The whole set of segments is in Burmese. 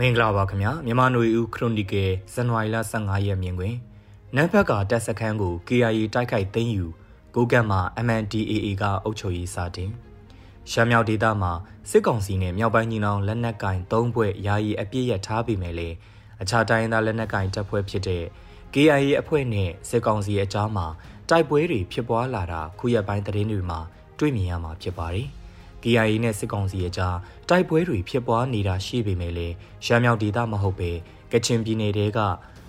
မင်္ဂလာပါခင်ဗျာမြန်မာနွေဦးခရိုနီကယ်ဇန်နဝါရီလ15ရက်မြင်တွင်နမ်ဘက်ကတပ်စခန်းကို KIA တိုက်ခိုက်သိမ်းယူကိုကတ်မှာ MNDAA ကအုပ်ချုပ်ရေးစတင်ရှမ်းမြောက်ဒေသမှာစစ်ကောင်စီနဲ့မြောက်ပိုင်းညီနောင်လက်နက်ကင်၃ဘွဲ့ယာယီအပြည့်ရထားပြီမဲ့လေအခြားတိုင်းသားလက်နက်ကင်တပ်ဖွဲ့ဖြစ်တဲ့ KIA အဖွဲ့နဲ့စစ်ကောင်စီအကြားမှာတိုက်ပွဲတွေဖြစ်ပွားလာတာခုရက်ပိုင်းသတင်းတွေမှာတွေ့မြင်ရမှာဖြစ်ပါတယ်။ KIA နဲ့စစ်ကောင်စီအကြားတိုက်ပွဲတွေဖြစ်ပွားနေတာရှိပေမဲ့လည်းရှမ်းမြောက်ဒေသမဟုတ်ပဲကချင်ပြည်နယ်တဲက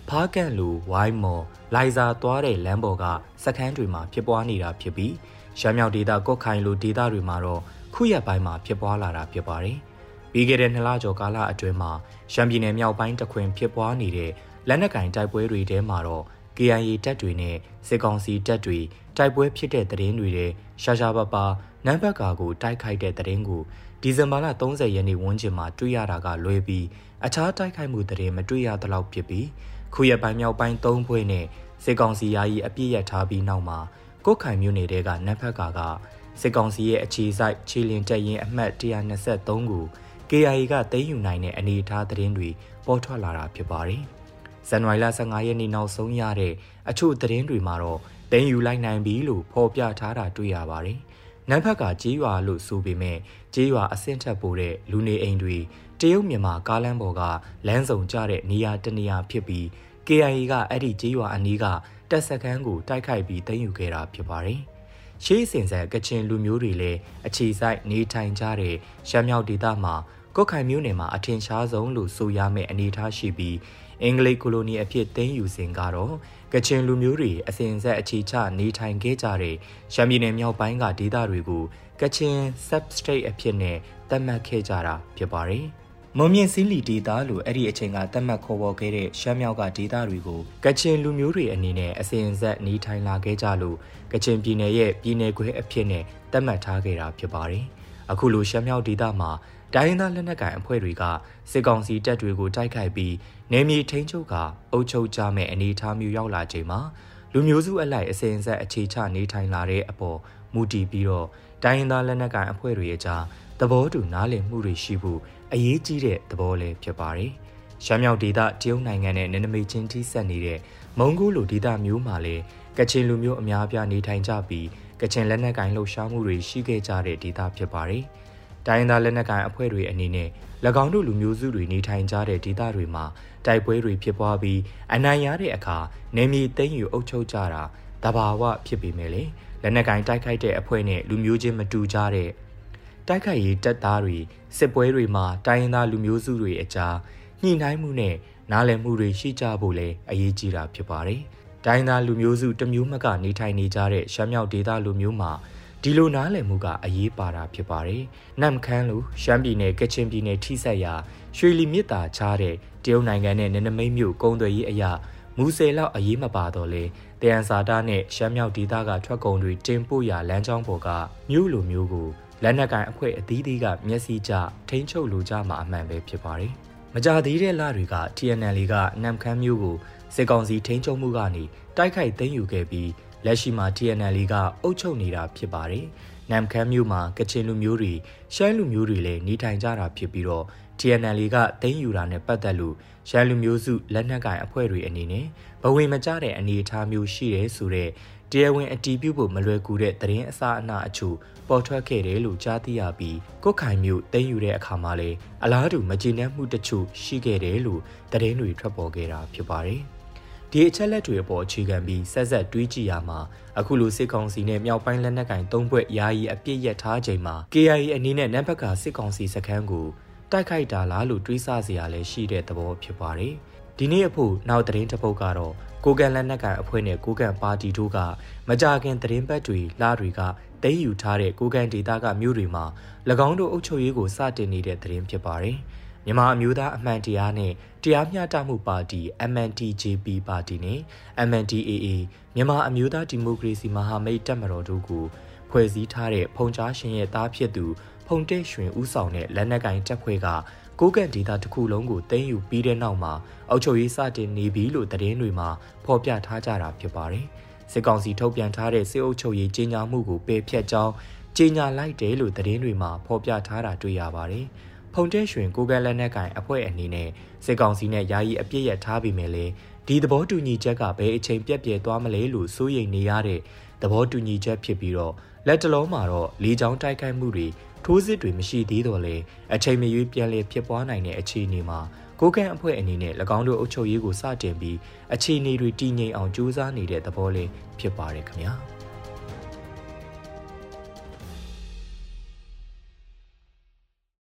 ဖားကန့်လူဝိုင်းမော်လိုင်ဇာသွားတဲ့လမ်းပေါ်ကစခန်းတွေမှာဖြစ်ပွားနေတာဖြစ်ပြီးရှမ်းမြောက်ဒေသကော့ခိုင်လူဒေသတွေမှာတော့ခုရက်ပိုင်းမှာဖြစ်ပွားလာတာဖြစ်ပါတယ်။ပြီးခဲ့တဲ့နှစ်လကျော်ကာလအတွင်းမှာရှမ်းပြည်နယ်မြောက်ပိုင်းတခွင်ဖြစ်ပွားနေတဲ့လက်နက်ကင်တိုက်ပွဲတွေထဲမှာတော့ KIA တပ်တွေနဲ့စစ်ကောင်စီတပ်တွေတိုက်ပွဲဖြစ်တဲ့တဲ့င်းတွေတဲ့ရှာရှာပါပါ နမ်ဘတ်ကာကိုတိုက်ခိုက်တဲ့တဲ့င်းကိုဒီဇင်ဘာလ30ရက်နေ့ဝန်းကျင်မှာတွေ့ရတာကလွဲပြီးအခြားတိုက်ခိုက်မှုတဲ့င်းမတွေ့ရသလောက်ဖြစ်ပြီးခုရက်ပိုင်းမြောက်ပိုင်း၃ဖွဲ့နဲ့စစ်ကောင်စီယာယီအပြည့်ရထားပြီးနောက်မှာကိုခိုင်မြို့နယ်တဲကနမ်ဘတ်ကာကစစ်ကောင်စီရဲ့အခြေစိုက်ခြေလင်တက်ရင်အမှတ်123ကို KIA ကသိမ်းယူနိုင်တဲ့အနေအထားသတင်းတွေပေါ်ထွက်လာတာဖြစ်ပါတယ်။ဇန်နဝါရီလ15ရက်နေ့နောက်ဆုံးရတဲ့အချို့သတင်းတွေမှာတော့သိမ်းယူလိုက်နိုင်ပြီလို့ဖော်ပြထားတာတွေ့ရပါတယ်။ နမ်ဘက်ကကြေးရွာလို့ဆိုပေမဲ့ကြေးရွာအဆင့်ထက်ပိုတဲ့လူနေအိမ်တွေတရုတ်မြန်မာကားလမ်းပေါ်ကလမ်းစုံကျတဲ့နေရာတနေရာဖြစ်ပြီး KIA ကအဲ့ဒီကြေးရွာအနီးကတပ်စခန်းကိုတိုက်ခိုက်ပြီးသိမ်းယူခဲ့တာဖြစ်ပါတယ်။ရှေးစင်ဆန်ကချင်လူမျိုးတွေလည်းအခြေစိုက်နေထိုင်ကြတဲ့ရှမ်းမြောက်ဒေသမှာကုတ်ခိုင်မျိုးနယ်မှာအထင်ရှားဆုံးလို့ဆိုရမယ့်အနေအထားရှိပြီးအင်္ဂလိပ်ကိုလိုနီအဖြစ်သိမ်းယူစဉ်ကတော့ ကချင်လူမျိုးတွေအစဉ်ဆက်အခြေချနေထိုင်ခဲ့ကြတဲ့ရှမ်းပြည်နယ်မြောက်ပိုင်းကဒေသတွေကိုကချင် substate အဖြစ်နဲ့သတ်မှတ်ခဲ့ကြတာဖြစ်ပါတယ်။မွန်မြင့်စည်းလီဒေသလို့အဲ့ဒီအချိန်ကသတ်မှတ်ခေါ်ပေါ်ခဲ့တဲ့ရှမ်းမြောက်ကဒေသတွေကိုကချင်လူမျိုးတွေအနေနဲ့အစဉ်အဆက်နေထိုင်လာခဲ့ကြလို့ကချင်ပြည်နယ်ရဲ့ပြည်နယ်ခွဲအဖြစ်နဲ့သတ်မှတ်ထားခဲ့တာဖြစ်ပါတယ်။အခုလိုရှမ်းမြောက်ဒေသမှာ တိုင်းရင်းသားလက်နက်ကိုင်အဖွဲ့တွေကစစ်ကောင်စီတပ်တွေကိုတိုက်ခိုက်ပြီးနေမြေထိန်းချုပ်ကအုပ်ချုပ်ကြမဲ့အနေအထားမျိုးရောက်လာချိန်မှာလူမျိုးစုအလိုက်အစဉ်အဆက်အခြေချနေထိုင်လာတဲ့အပေါ်မူတည်ပြီးတော့တိုင်းရင်းသားလက်နက်ကိုင်အဖွဲ့တွေအကြားသဘောတူနားလည်မှုတွေရှိဖို့အရေးကြီးတဲ့သဘောလည်းဖြစ်ပါတယ်။ရှမ်းမြောက်ဒေသတရုတ်နိုင်ငံနဲ့နန္ဒမေချင်းထိဆက်နေတဲ့မုံကိုလိုဒေသမျိုးမှာလည်းကချင်လူမျိုးအများအပြားနေထိုင်ကြပြီးကချင်လက်နက်ကိုင်လှုပ်ရှားမှုတွေရှိခဲ့ကြတဲ့ဒေသဖြစ်ပါတယ်။ တိုင်းသားလက်နက်ကိုင်အဖွဲ့တွေအနေနဲ့၎င်းတို့လူမျိုးစုတွေနေထိုင်ကြတဲ့ဒေသတွေမှာတိုက်ပွဲတွေဖြစ်ပွားပြီးအနိုင်ရတဲ့အခါနေမြေသိမ်းယူအုပ်ချုပ်ကြတာတဘာဝဖြစ်ပေမဲ့လေလက်နက်ကင်တိုက်ခိုက်တဲ့အဖွဲ့နဲ့လူမျိုးချင်းမတူကြတဲ့တိုက်ခိုက်ရေးတပ်သားတွေစစ်ပွဲတွေမှာတိုင်းရင်းသားလူမျိုးစုတွေအကြားညှိနှိုင်းမှုနဲ့နားလည်မှုတွေရှိကြဖို့လည်းအရေးကြီးတာဖြစ်ပါတယ်။တိုင်းသားလူမျိုးစုတမျိုးမကနေထိုင်နေကြတဲ့ရှမ်းမြောက်ဒေသလူမျိုးမှာ ဒီလိုနားလည်မှုကအရေးပါတာဖြစ်ပါတယ်။နမ်ခမ်းလူရှမ်းပြည်နယ်ကချင်ပြည်နယ်ထိဆက်ရာရွှေလီမြစ်တာချားတဲ့တရုတ်နိုင်ငံနဲ့နနမိတ်မြို့ကုန်းသွယ်ရေးအရာမူဆယ်လောက်အရေးမပါတော့လေတယန်စာတာနဲ့ရှမ်းမြောက်ဒေသကထွက်ကုန်တွေတင်ပို့ရာလမ်းကြောင်းပေါ်ကမြို့လိုမျိုးကိုလက်နက်ကိုင်အဖွဲ့အသီးသီးကမျက်စိကျထိန်းချုပ်လိုကြမှာအမှန်ပဲဖြစ်ပါတယ်။မကြသေးတဲ့လတွေက TNL ကနမ်ခမ်းမျိုးကိုစစ်ကောင်စီထိန်းချုပ်မှုကနေတိုက်ခိုက်သိမ်းယူခဲ့ပြီး လက်ရှိမှာ TNL ကအုပ်ချုပ်နေတာဖြစ်ပါတယ်။နမ်ခမ်းမြို့မှာကချင်လူမျိုးတွေရှမ်းလူမျိုးတွေလည်းနေထိုင်ကြတာဖြစ်ပြီးတော့ TNL ကသိမ်းယူတာနဲ့ပတ်သက်လို့ရှမ်းလူမျိုးစုလက်နက်ကင်အဖွဲ့တွေအနေနဲ့ဘဝင်မကျတဲ့အနေအထားမျိုးရှိတယ်ဆိုတော့တရားဝင်အတီးပြုဖို့မလွယ်ကူတဲ့သတင်းအစအနအချို့ပေါ်ထွက်ခဲ့တယ်လို့ကြားသိရပြီးကုတ်ခိုင်မျိုးသိမ်းယူတဲ့အခါမှာလည်းအလားတူမကျေနပ်မှုတချို့ရှိခဲ့တယ်လို့သတင်းတွေထွက်ပေါ်ခဲ့တာဖြစ်ပါတယ်။ ဒီအချက်လက်တွေအပေါ်အခြေခံပြီးဆက်ဆက်တွေးကြည့်ရမှာအခုလိုစစ်ကောင်စီနဲ့မြောက်ပိုင်းလက်နက်ကင်သုံးဘွဲ့ယာယီအပြစ်ရက်ထားချိန်မှာ KIA အနေနဲ့နံပါတ်ကစစ်ကောင်စီစခန်းကိုတိုက်ခိုက်တာလားလို့တွေးဆစရာလည်းရှိတဲ့သဘောဖြစ်ပါတယ်။ဒီနေ့အဖို့နောက်သတင်းတစ်ပုဒ်ကတော့ကိုကန်လက်နက်ကန်အဖွဲ့နဲ့ကိုကန်ပါတီတို့ကမကြခင်သတင်းပတ်တွေလားတွေကတိတ်ယူထားတဲ့ကိုကန်ဒေတာကမြို့တွေမှာ၎င်းတို့အုပ်ချုပ်ရေးကိုစတင်နေတဲ့သတင်းဖြစ်ပါတယ်။ မြန်မာအမျိုးသားအမှန်တရားနဲ့တရားမျှတမှုပါတီ MNTJP ပါတီနဲ့ MNDAA မြန်မာအမျိုးသားဒီမိုကရေစီမဟာမိတ်တပ်မတော်တို့ကိုဖွဲ့စည်းထားတဲ့ဖုန်ကြားရှင်ရဲ့သားဖြစ်သူဖုန်တဲ့ရွှင်ဦးဆောင်တဲ့လက်နက်ကင်တပ်ဖွဲ့ကကိုကန့်ဒေသတစ်ခုလုံးကိုတင်းယူပြီးတဲ့နောက်မှာအောက်ချုပ်ရေးစတင်နေပြီလို့သတင်းတွေမှာဖော်ပြထားကြတာဖြစ်ပါတယ်။စစ်ကောင်စီထုတ်ပြန်ထားတဲ့စစ်အုပ်ချုပ်ရေးကြီးညာမှုကိုပယ်ဖျက်ကြောင်းကြီးညာလိုက်တယ်လို့သတင်းတွေမှာဖော်ပြထားတာတွေ့ရပါတယ်။ ဖုန်တဲ့ရွှင်ကိုကဲလက်နက်ကင်အဖွဲ့အနေနဲ့စစ်ကောင်စီနဲ့ယာယီအပြစ်ရထားပြီးမြဲလေဒီသဘောတူညီချက်ကဘယ်အချိန်ပြက်ပြဲသွားမလဲလို့စိုးရိမ်နေရတဲ့သဘောတူညီချက်ဖြစ်ပြီးတော့လက်တလုံးမှာတော့လေကြောင်းတိုက်ခိုက်မှုတွေထိုးစစ်တွေမရှိသေးတော့လေအချိန်မရွေးပြန်လည်ဖြစ်ပွားနိုင်တဲ့အခြေအနေမှာကိုကန့်အဖွဲ့အနေနဲ့၎င်းတို့အုပ်ချုပ်ရေးကိုစတင်ပြီးအခြေအနေတွေတည်ငြိမ်အောင်ကြိုးစားနေတဲ့သဘောလေးဖြစ်ပါတယ်ခင်ဗျာ။